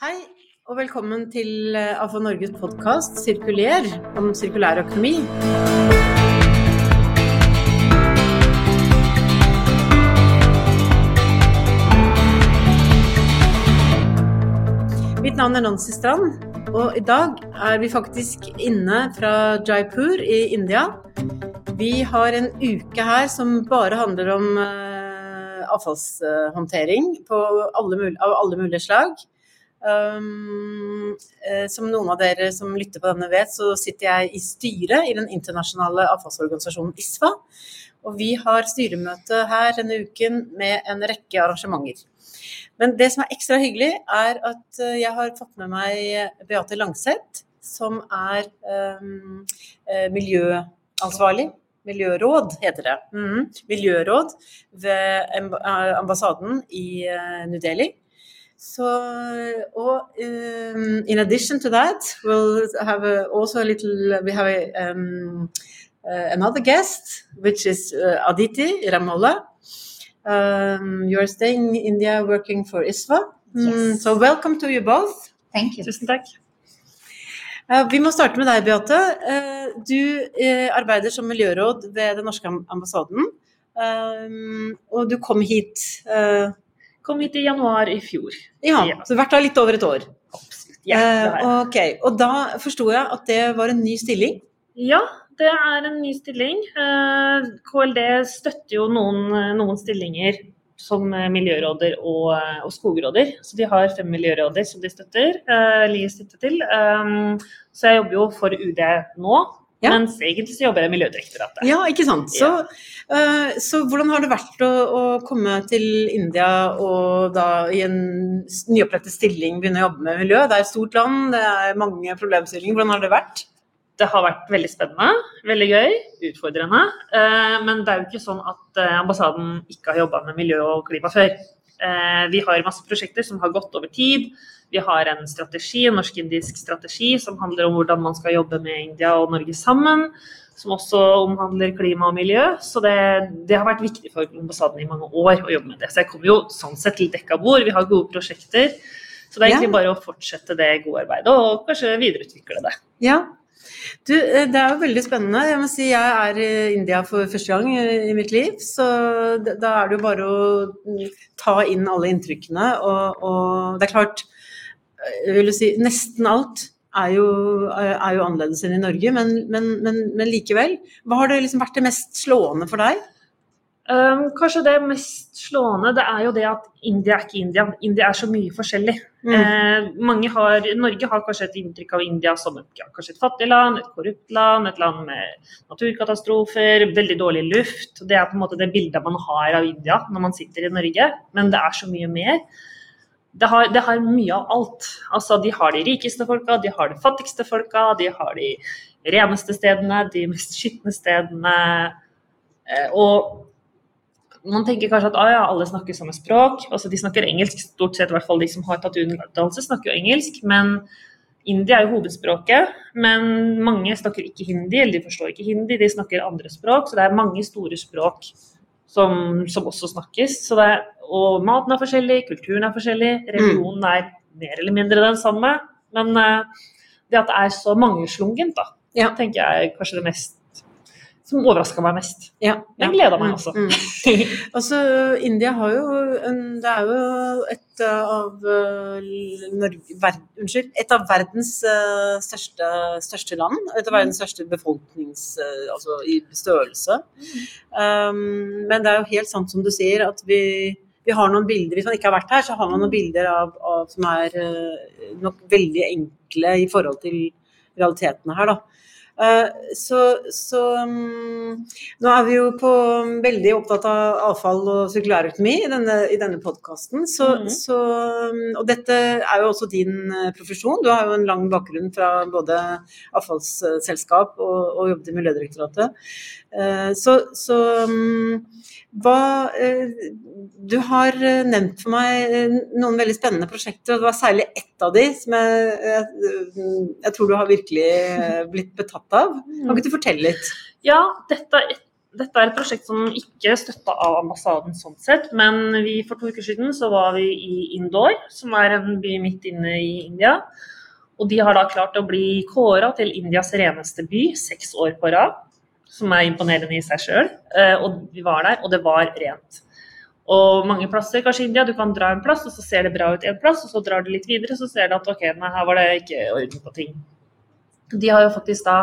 Hei, og velkommen til AFA Norges podkast 'Sirkuler' om sirkulær økonomi. Mitt navn er Nancy Strand, og i dag er vi faktisk inne fra Jaipur i India. Vi har en uke her som bare handler om uh, avfallshåndtering alle, av alle mulige slag. Um, eh, som noen av dere som lytter på denne vet, så sitter jeg i styret i den internasjonale avfallsorganisasjonen ISFA. Og vi har styremøte her denne uken med en rekke arrangementer. Men det som er ekstra hyggelig, er at uh, jeg har fått med meg Beate Langseth, som er um, miljøansvarlig Miljøråd heter det. Mm. Miljøråd ved ambassaden i New Delhi. So, or um, in addition to that, we'll have a, also a little. We have a, um, uh, another guest, which is uh, Aditi Ramola. Um, you are staying in India, working for ISVA. Yes. so welcome to you both. Thank you. Tusen takk. Uh, vi må starte med deg, Beate. Uh, du uh, arbeider som miljøråd ved den norske ambassaden. Um, og du kom hit Kom hit i januar i fjor. Ja, ja. Så vært her litt over et år? Absolutt. Ja, eh, ok, Og da forsto jeg at det var en ny stilling? Ja, det er en ny stilling. Eh, KLD støtter jo noen, noen stillinger som miljøråder og, og, skogråder. Så de har fem miljøråder som de støtter. Eh, Li til. Um, så jeg jobber jo for UD nå, ja. Mens egentlig så jobber jeg i Miljødirektoratet. Ja, ikke sant. Så, ja. uh, så, hvordan har det vært å, å, komme til India og da i en nyopprettet stilling begynne å jobbe med miljø? Det er et stort land, det er mange problemstillinger. Hvordan har det vært? Det har vært veldig spennende, veldig gøy, utfordrende. Uh, men det er jo ikke sånn at uh, ambassaden ikke har jobba med miljø og klima før. Vi har masse prosjekter som har gått over tid. Vi har en strategi, en norsk-indisk strategi som handler om hvordan man skal jobbe med India og Norge sammen. Som også omhandler klima og miljø. Så det, det har vært viktig for ambassaden i mange år å jobbe med det. Så jeg kommer jo sånn sett til dekka bord. Vi har gode prosjekter. Så det er egentlig bare å fortsette det gode arbeidet og kanskje videreutvikle det. Ja, du, eh, det er jo veldig spennende. Jeg må si jeg er i India for første gang i mitt liv. Så da er det jo bare å ta inn alle inntrykkene. Og, og det er klart, jeg vil si nesten alt er jo, er jo annerledes enn i Norge, men, men, men, men, likevel. Hva har det liksom vært det mest slående for deg? Um, kanskje det mest slående det er jo det at India er ikke India. India er så mye forskjellig. Mm. Eh, mange har, Norge har kanskje et inntrykk av India som et, ja, kanskje et fattig land, et korrupt land, et land med naturkatastrofer, veldig dårlig luft. Det er på en måte det bildet man har av India når man sitter i Norge, men det er så mye mer det har, det har, mye av alt. Altså, de har de rikeste folka, de har de fattigste folka, de har de reneste stedene, de mest skitne stedene. Eh, og man tenker kanskje at ah, ja, alle snakker samme språk. Altså, de snakker engelsk, stort sett i hvert fall de som har tatt utdannelse, snakker jo engelsk. Men India er jo hovedspråket. Men mange snakker ikke hindi, eller de forstår ikke hindi, de snakker andre språk. Så det er mange store språk som, som også snakkes. Så det er og maten er forskjellig, kulturen er forskjellig, religionen er mer eller mindre den samme. Men uh, det at det er så mangeslungent, da, ja. tenker jeg er kanskje det mest som overraska meg mest. Ja, Den gleda meg også. Mm, mm. altså, India har jo en, Det er jo et av uh, Norge, ver, unnskyld, et av verdens uh, største, største, land. Et av verdens største befolknings... Uh, altså i størrelse. Mm. Um, men det er jo helt sant som du sier, at vi vi har noen bilder, Hvis man ikke har vært her, så har man noen bilder av, av som er nok veldig enkle i forhold til realitetene her. da. Uh, så, så um, nå er vi jo på, veldig opptatt av avfall og sirkulærøkonomi i denne, i denne podkasten. Mm. Um, og dette er jo også din uh, profesjon. Du har jo en lang bakgrunn fra både avfallsselskap og, og jobbet i Miljødirektoratet. Uh, så, så um, hva, eh, du har eh, nevnt for meg eh, noen veldig spennende prosjekter, og det var særlig ett av de som jeg, jeg, jeg tror du har virkelig blitt betatt av. Kan ikke du fortelle litt? Ja, dette et dette er et prosjekt som ikke er støtta av ambassaden sånn sett, men vi, for to uker siden så var vi i Indore, som er en by midt inne i India. Og de har da klart å bli kåra til Indias reneste by seks år på rad. Som er imponerende i seg sjøl. Eh, og vi var der, og det var rent. Og mange plasser, kanskje India, du kan dra en plass, og så ser det bra ut en plass, og så drar du litt videre, så ser du at ok, nei, her var det ikke orden på ting. De har jo faktisk da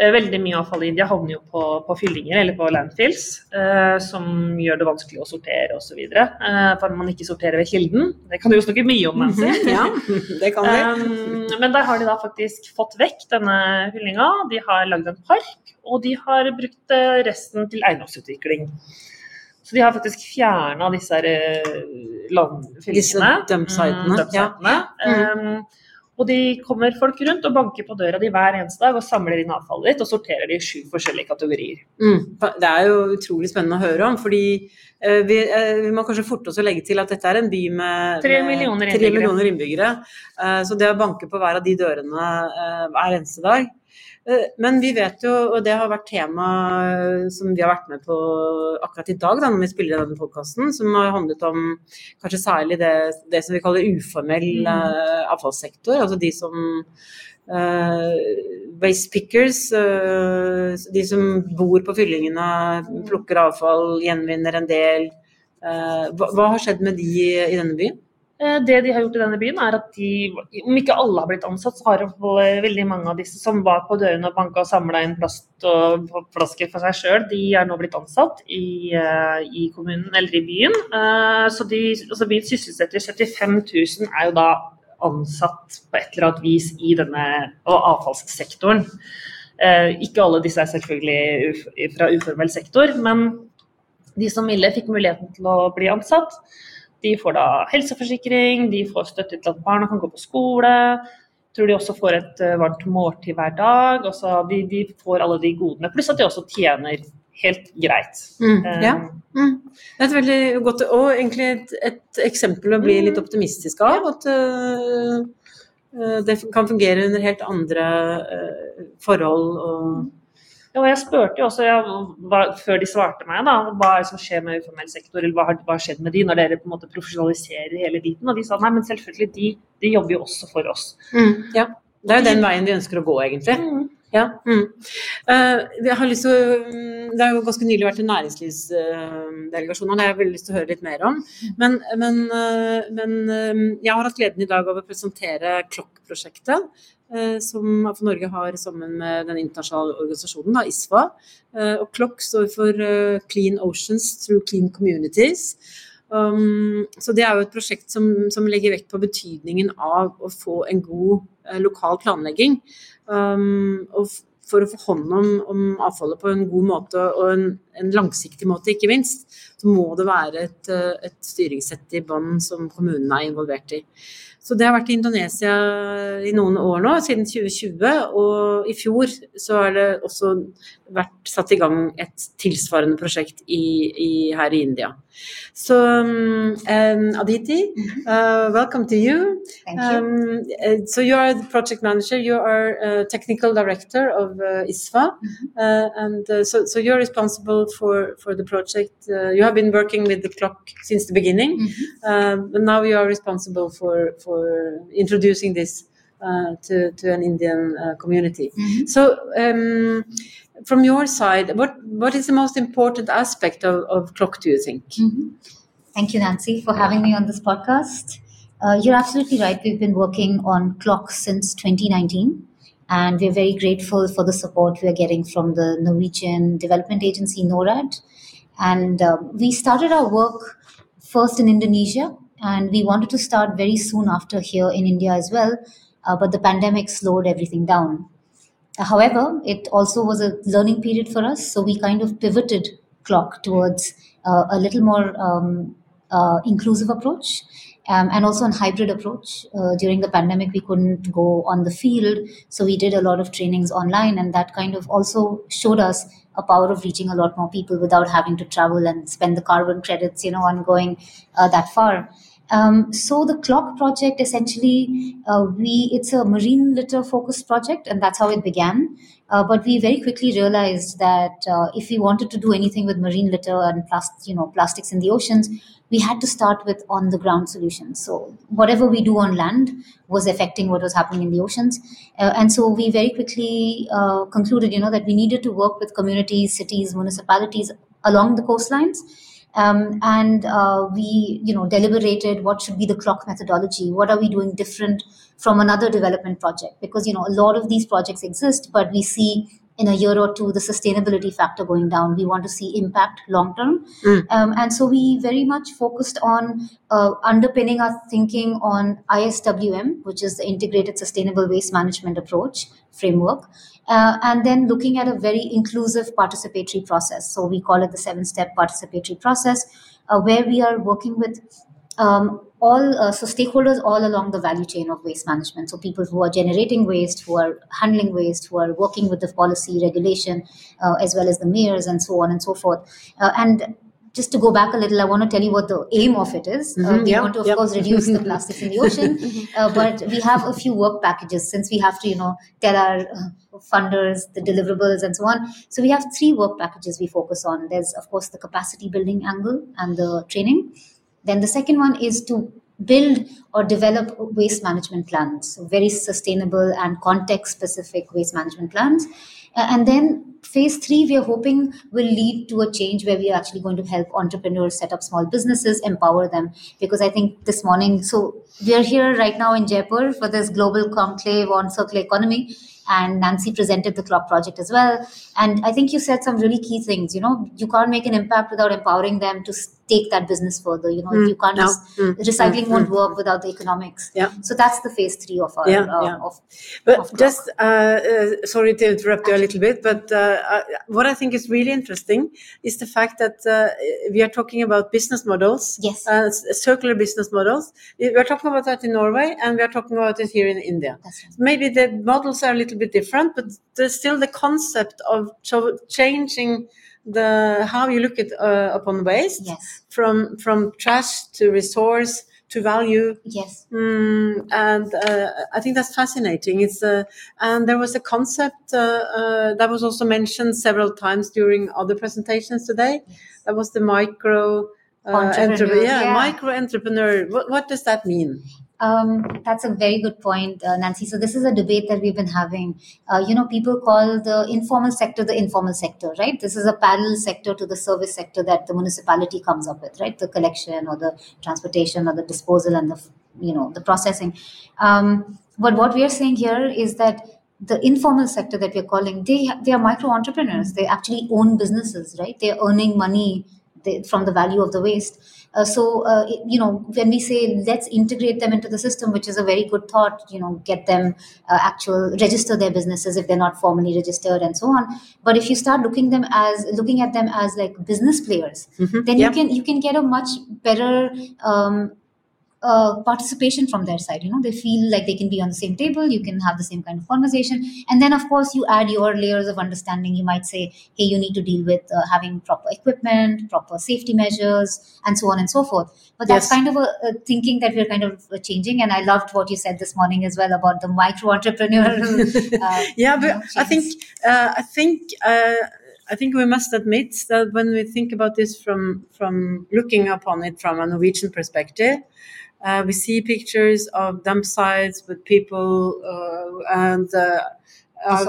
Eh, veldig mye avfall i India havner jo på, på fyllinger eller på landfills, eh, som gjør det vanskelig å sortere osv. Eh, for man ikke sorterer ved kilden. Det kan du jo snakke mye om, Nancy. ja, det kan vi. Um, men der har de da faktisk fått vekk denne fyllinga. De har lagd en park, og de har brukt eh, resten til eiendomsutvikling. Så de har faktisk fjerna disse landfylkene. Disse dumpsitene. Mm, ja. Um, og de kommer folk rundt og banker på døra di hver eneste dag og samler inn avfallet ditt og sorterer det i sju forskjellige kategorier. Mm. Det er jo utrolig spennende å høre om, fordi eh, vi, eh, vi, må kanskje forte oss å legge til at dette er en by med tre millioner millioner innbyggere. Eh, så det å banke på hver av de dørene eh, hver eneste dag Eh, men vi vet jo, og det har vært tema eh, som vi har vært med på akkurat i dag, da, når vi spiller denne podkasten, som har handlet om kanskje særlig det, det som vi kaller uformell uh, avfallssektor. Altså de som uh, waste pickers, uh, de som bor på fyllingene, plukker avfall, gjenvinner en del. Hva, hva, har skjedd med de i denne byen? Eh, det de har gjort i denne byen, er at de, om ikke alle har blitt ansatt, så har veldig mange av disse som var på dørene og banka og samla inn plast og flasker for seg sjøl, de er nå blitt ansatt i, eh, i, kommunen eller i byen. Eh, så de, altså byen sysselsetter 75 000 er jo da ansatt på et eller annet vis i denne avfallssektoren. Ikke alle disse er selvfølgelig fra uformell sektor, men de som ville, fikk muligheten til å bli ansatt. De får da helseforsikring, de får støtte til at barna kan gå på skole. Jeg tror de også får et uh, varmt måltid hver dag. Altså, de, de, får alle de godene. Pluss at de også tjener helt greit. Mm, eh, ja. Mm. Det er et veldig godt og egentlig et, et eksempel å bli litt mm. optimistisk av. At uh, det kan fungere under helt andre uh, forhold. og og jeg spurte jo også, ja, hva, før de svarte meg, da, hva er det som skjer med uformell sektor, eller hva har, hva har skjedd med de når dere på en måte profesjonaliserer hele biten? Og de sa nei, men selvfølgelig, de, de jobber jo også for oss. Mm, ja, det er jo den veien vi ønsker å gå, egentlig. Mm. Ja. Mm. Jeg har lyst til å, mm, det har jo ganske nylig vært en næringslivsdelegasjon, og det har jeg veldig lyst til å høre litt mer om. Men, men, uh, men uh, jeg har hatt gleden i dag av å presentere Klokk-prosjektet. Eh, som Norge har sammen med den internasjonale organisasjonen, da, ISFA. Eh, og Klokk står for eh, Clean Oceans Through Clean Communities. Um, så det er jo et prosjekt som, som, legger vekt på betydningen av å få en god uh, lokal planlegging. Um, og for å få hånd om, om, avfallet på en god måte og en, en, langsiktig måte, ikke minst, så må det være et, et styringssett i bånn som kommunene er involvert i. Så det har vært i Indonesia i noen år nå, siden 2020. Og i fjor så har det også vært satt i gang et tilsvarende prosjekt i, i, her i India. Så um, Aditi, uh, welcome to you. Thank you. Um, uh, so you are the project manager, you are technical director of uh, ISFA, uh, and so, so you're responsible for, for the project. Uh, you have been working with the clock since the beginning, mm-hmm. but now you are responsible for, for introducing this to, to an Indian community. Mm-hmm. So um, from your side, what what is the most important aspect of, of Clock, do you think? Mm-hmm. Thank you, Nancy, for having me on this podcast. Uh, you're absolutely right. We've been working on Clock since 2019, and we're very grateful for the support we're getting from the Norwegian development agency NORAD. And uh, we started our work first in Indonesia, and we wanted to start very soon after here in India as well. Uh, but the pandemic slowed everything down. However, it also was a learning period for us, so we kind of pivoted clock towards uh, a little more um, uh, inclusive approach um, and also an hybrid approach. Uh, during the pandemic, we couldn't go on the field, so we did a lot of trainings online, and that kind of also showed us a power of reaching a lot more people without having to travel and spend the carbon credits, you know, on going uh, that far. Um, so the clock project essentially, uh, we it's a marine litter focused project, and that's how it began. Uh, but we very quickly realized that uh, if we wanted to do anything with marine litter and plast- you know plastics in the oceans, we had to start with on the ground solutions. So whatever we do on land was affecting what was happening in the oceans, uh, and so we very quickly uh, concluded, you know, that we needed to work with communities, cities, municipalities along the coastlines um, and uh, we you know deliberated what should be the clock methodology. What are we doing different from another development project? Because you know a lot of these projects exist but we see in a year or two the sustainability factor going down. We want to see impact long term. Mm. um, and so we very much focused on uh, underpinning our thinking on iswm which is the integrated sustainable waste management approach framework uh, and then looking at a very inclusive participatory process. So we call it the seven step participatory process, uh, where we are working with um, all uh, so stakeholders all along the value chain of waste management. So people who are generating waste, who are handling waste, who are working with the policy regulation, uh, as well as the mayors and so on and so forth. Uh, and just to go back a little, I want to tell you what the aim of it is. Uh, Mhm, we yeah, want to, of yeah. course, reduce the plastics in the ocean, uh, but we have a few work packages since we have to, you know, tell our uh, funders the deliverables and so on. So we have three work packages we focus on. There's, of course, the capacity building angle and the training. Then the second one is to build or develop waste management plans, so very sustainable and context specific waste management plans. Uh, and then phase three, we are hoping will lead to a change where we are actually going to help entrepreneurs set up small businesses, empower them. Because I think this morning, so we are here right now in Jaipur for this global conclave on circular economy. And Nancy presented the clock project as well. And I think you said some really key things. You know, you can't make an impact without empowering them to take that business further. You know, Mm, you can't no, just mm, recycling mm, won't mm. work without the economics. Yeah. So that's the phase three of our Yeah, uh, yeah. of But of just uh, uh, sorry to interrupt you a little bit, but uh, uh, what I think is really interesting is the fact that uh, we are talking about business models, Yes. uh, circular business models. We are talking about that in Norway, and we are talking about it here in India. Right. Maybe the models are a little bit different, but there's still the concept of changing the how you look at uh, upon waste Yes. from from trash to resource to value Yes. Mm, and uh, I think that's fascinating. It's uh, and there was a concept uh, uh, that was also mentioned several times during other presentations today. That was the micro uh, Entrepreneur, entrepreneur. Yeah, yeah. micro entrepreneur. What, what does that mean? Um, that's a very good point, uh, Nancy. So this is a debate that we've been having. Uh, you know, people call the informal sector the informal sector, right? This is a parallel sector to the service sector that the municipality comes up with, right? The collection or the transportation or the disposal and the, you know, the processing. Um, but what we are saying here is that the informal sector that we're calling, they they are micro entrepreneurs. They actually own businesses, right? They're earning money they, from the value of the waste. Uh, so, uh, it- you know, when we say let's integrate them into the system, which is a very good thought, you know, get them uh, actual register their businesses if they're not formally registered and so on. But if you start looking them as looking at them as like business players, Mhm. then Yeah. you can you can get a much better um, uh, participation from their side. You know, they feel like they can be on the same table. You can have the same kind of conversation, and then of course you add your layers of understanding. You might say, hey, you need to deal with uh, having proper equipment, proper safety measures, and so on and so forth. But that's Yes. kind of a, a thinking that we're kind of uh, changing. And I loved what you said this morning as well about the micro entrepreneur. uh, yeah, you but know, I think uh, I think uh, I think we must admit that when we think about this from from looking upon it from a Norwegian perspective, uh, we see pictures of dump sites with people uh, and. Uh,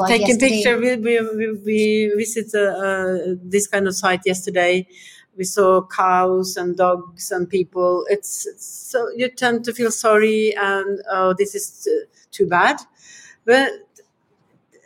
taking picture. We, we, we, we visited uh, this kind of site yesterday. We saw cows and dogs and people. It's, it's so you tend to feel sorry and oh, this is too, too bad. But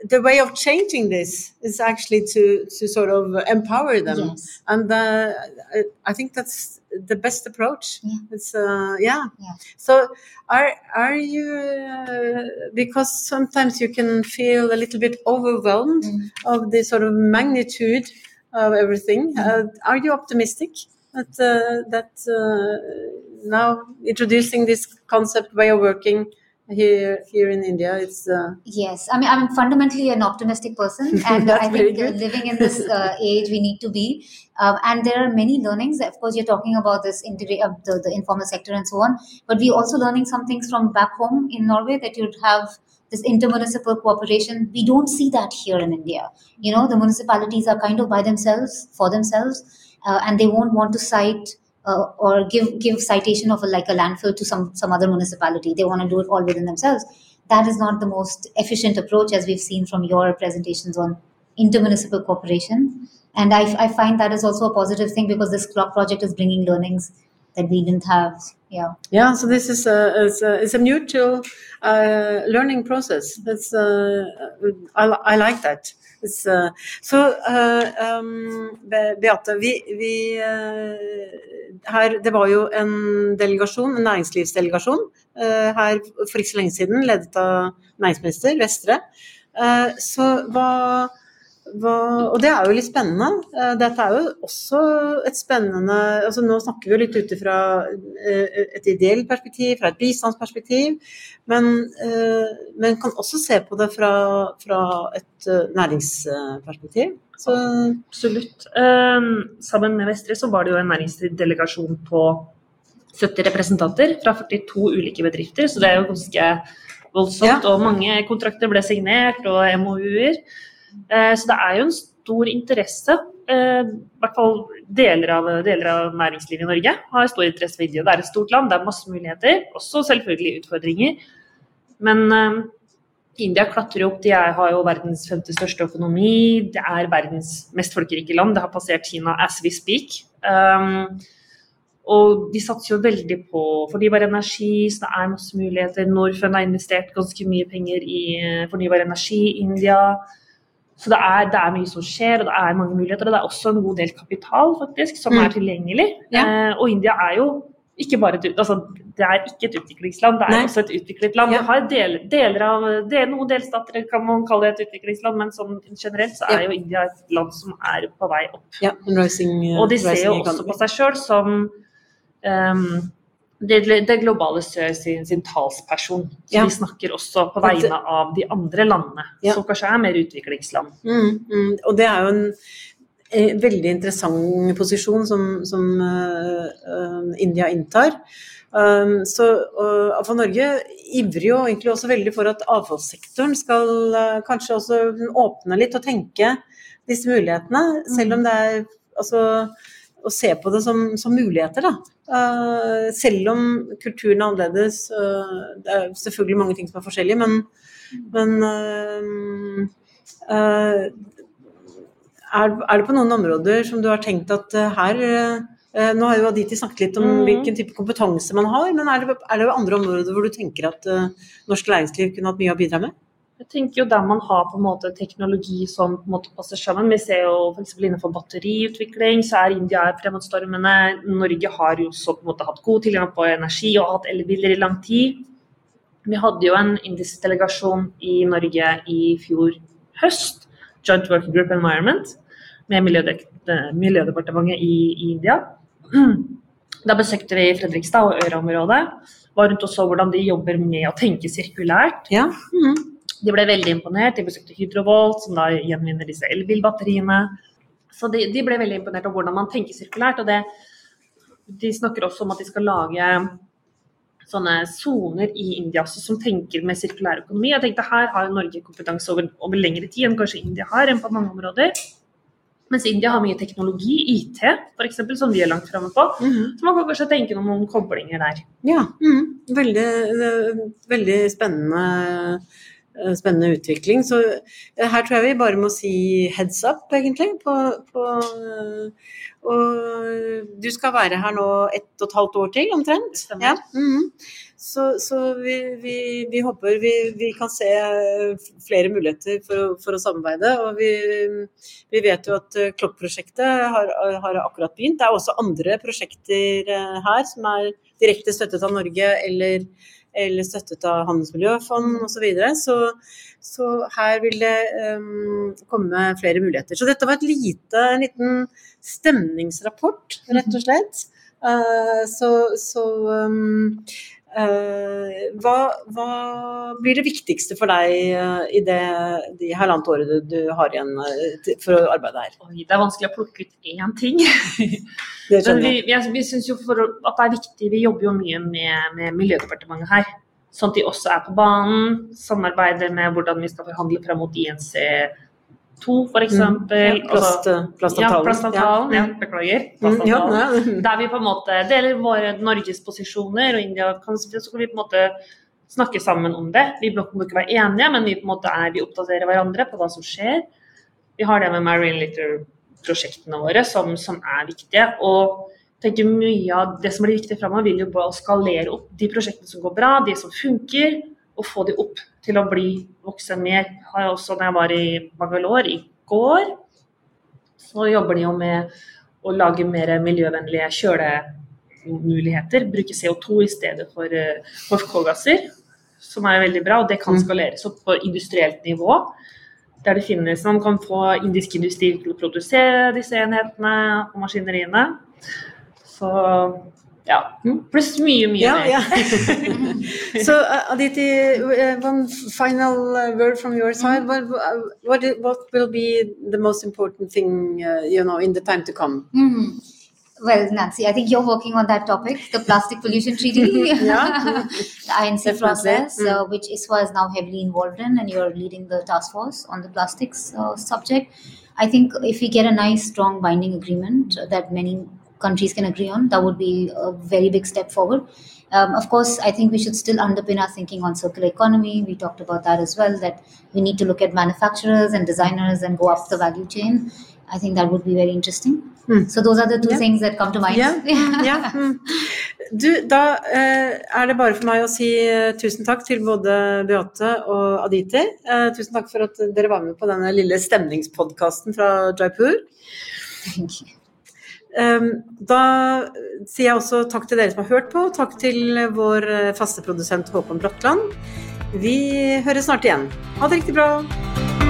the way of changing this is actually to to sort of empower them, yes. and uh, I, I think that's the best approach. Yeah. It's uh, yeah. Yeah. So are are you uh, because sometimes you can feel a little bit overwhelmed Mm. of the sort of magnitude of everything. Uh, are you optimistic that uh, that uh, now introducing this concept way of working here here in India. It's uh, Yes, I mean, I'm fundamentally an optimistic person, and I think uh, living in this uh, age, we need to be. Um, and there are many learnings. Of course, you're talking about this integra- uh, the, the informal sector and so on, but we're also learning some things from back home in Norway that you'd have this intermunicipal cooperation. We don't see that here in India. You know, the municipalities are kind of by themselves, for themselves, uh, and they won't want to cite uh, or give give citation of a, like a landfill to some some other municipality. They want to do it all within themselves. That is not the most efficient approach, as we've seen from your presentations on intermunicipal cooperation. And I, I find that is also a positive thing because this clock project is bringing learnings that we didn't have. Yeah. yeah. So this is a it's a, it's a mutual uh, learning process. It's uh, I, I like that. Uh, så uh, um, Beate, vi, vi uh, her, Det var jo en delegasjon, en næringslivsdelegasjon uh, her for ikke så lenge siden, ledet av næringsminister Vestre. Så hva, hva, og det er jo litt spennende. Eh, Dette er jo også et spennende altså Nå snakker vi jo litt ut ifra eh, et ideelt perspektiv, fra et bistandsperspektiv, men, eh, men kan også se på det fra, fra et næringsperspektiv. Så Absolutt. Sammen med Vestre så var det jo en næringslivsdelegasjon på 70 representanter fra 42 ulike bedrifter, så det er jo ganske voldsomt. Og mange kontrakter ble signert, og MOU-er. Eh, så det er jo en stor interesse. eh, I hvert fall deler av, deler av næringslivet i Norge har stor interesse for India. Det er et stort land, det er masse muligheter, også selvfølgelig utfordringer. Men eh, India klatrer opp. De er, har jo verdens femte største økonomi. Det er verdens mest folkerike land. Det har passert Kina as we speak. Um, og de satser jo veldig på fornybar energi, så det er masse muligheter. Norfund har investert ganske mye penger i fornybar energi i India. Så det er, det er mye som skjer, og det er mange muligheter. Og det er også en god del kapital faktisk, som Mm. er tilgjengelig. Ja. Eh, og India er jo ikke bare et, altså, det er ikke et utviklingsland, det er Nei. også et utviklet land. Ja. Det har del, deler av, del, Noen delstater kan man kalle det et utviklingsland, men sånn generelt så er Ja. jo India et land som er på vei opp. ja, rising, uh, Og de ser jo også på seg sjøl som ehm, det, det globale sør sin, sin talsperson. Så Ja. de snakker også på vegne av de andre landene, Ja. som kanskje er mer utviklingsland. Mm, mm. Og det er jo en eh, veldig interessant posisjon som, som uh, uh, India inntar. Um, så uh, for Norge ivrer jo egentlig også veldig for at avfallssektoren skal uh, kanskje også åpne litt og tenke disse mulighetene, selv om det er altså å se på det som, som muligheter, da. Uh, selv om kulturen er annerledes. Uh, det er selvfølgelig mange ting som er forskjellige, men, men eh, er, er det på noen områder som du har tenkt at her Nå har jo Aditi snakket litt om mm. hvilken type kompetanse man har, men er det, er det andre områder hvor du tenker at norsk læringsliv kunne hatt mye å bidra med? Jeg tenker jo der man har på en måte teknologi som på en måte passer sammen. Vi ser jo f.eks. innenfor batteriutvikling så er India fremadstormende. Norge har jo også på en måte hatt god tilgang på energi og hatt elbiler i lang tid. Vi hadde jo en indisk delegasjon i Norge i fjor høst, Joint Working Group Environment, med eh, Miljødepartementet i, i India. Da besøkte vi Fredrikstad og Øra-området. Var rundt og så hvordan de jobber med å tenke sirkulært. Ja. Mhm. De ble veldig imponert. De besøkte Hydrovolt, som da gjenvinner disse elbilbatteriene. Så de, de ble veldig imponert over hvordan man tenker sirkulært. Og det, de snakker også om at de skal lage sånne soner i India også, som tenker med sirkulær økonomi. Jeg tenkte Her har Norge kompetanse over, over lengre tid enn kanskje India har, enn på mange områder. Mens India har mye teknologi, IT f.eks., som vi er langt framme på. Mhm. Så man kan kanskje tenke noen, noen koblinger der. Ja. mhm. Veldig, eh, veldig spennende, spennende utvikling. Så eh, her tror jeg vi bare må si heads up, egentlig. På, på, eh, og du skal være her nå ett og et halvt år til, omtrent. Ja. Ja. mhm. Så, så vi, vi, vi håper vi, vi kan se flere muligheter for, for å samarbeide. Og vi, vi vet jo at eh, Klokk-prosjektet har, har akkurat begynt. Det er også andre prosjekter eh, her som er direkte støttet av Norge eller, eller støttet av Handelsmiljøfond osv. Så, videre. så Så her vil det um, komme flere muligheter. Så dette var et lite, en liten stemningsrapport, rett og slett. Uh, så så um, Eh, hva, hva, blir det viktigste for deg uh, i det de halvannet året du, du, har igjen uh, for å arbeide her? Oi, det er vanskelig å plukke ut én ting. Men vi, vi, vi syns jo for at det er viktig, vi jobber jo mye med, med Miljødepartementet her. Sånn at de også er på banen, samarbeider med hvordan vi skal forhandle frem mot INC to, f.eks. Mm. Ja, altså, plastavtalen. Ja, plastavtalen. Ja, beklager. Plastavtalen. Mm, ja, Der vi på en måte deler våre Norges posisjoner, og India kan, så kan vi på en måte snakke sammen om det. Vi må ikke være enige, men vi på en måte er, vi oppdaterer hverandre på hva som skjer. Vi har det med Marine Litter-prosjektene våre som, som, er viktige. og tenker Mye av det som blir viktig framover, vil jo bare skalere opp de prosjektene som går bra, de som funker, og få de opp til å bli vokse mer. Har også når jeg var i Bangalore i går, så jobber de jo med å lage mer miljøvennlige kjølemuligheter. Bruke CO2 i stedet for eh, som er veldig bra. Og det kan mm. skaleres opp på industrielt nivå. Der det finnes Man kan få indisk industri til å produsere disse enhetene og maskineriene. Så ja. Pluss mye, mye yeah, mer. so, uh, Aditi, uh, one final uh, word from your side. Mm. What, what, what, will be the most important thing, uh, you know, in the time to come? Mm. Well, Nancy, I think you're working on that topic, the plastic pollution treaty, the INC process, mm. Uh, which ISWA is now heavily involved in, and you're leading the task force on the plastics uh, subject. I think if we get a nice, strong binding agreement that many countries can agree on, that would be a very big step forward. Um, of course, I think we should still underpin our thinking on circular economy. We talked about that as well, that we need to look at manufacturers and designers and go up the value chain. I think that would be very interesting. Mm. So those are the two yeah. things that come to mind. Yeah. yeah. Mm. Du, da eh, er det bare for meg å si eh, tusen takk til både Beate og Aditi. Eh, tusen takk for at dere var med på denne lille stemningspodkasten fra Jaipur. Thank you. Ehm, da sier jeg også takk til dere som har hørt på, takk til vår eh, faste produsent Håkon Bratland. Vi høres snart igjen. Ha det riktig bra.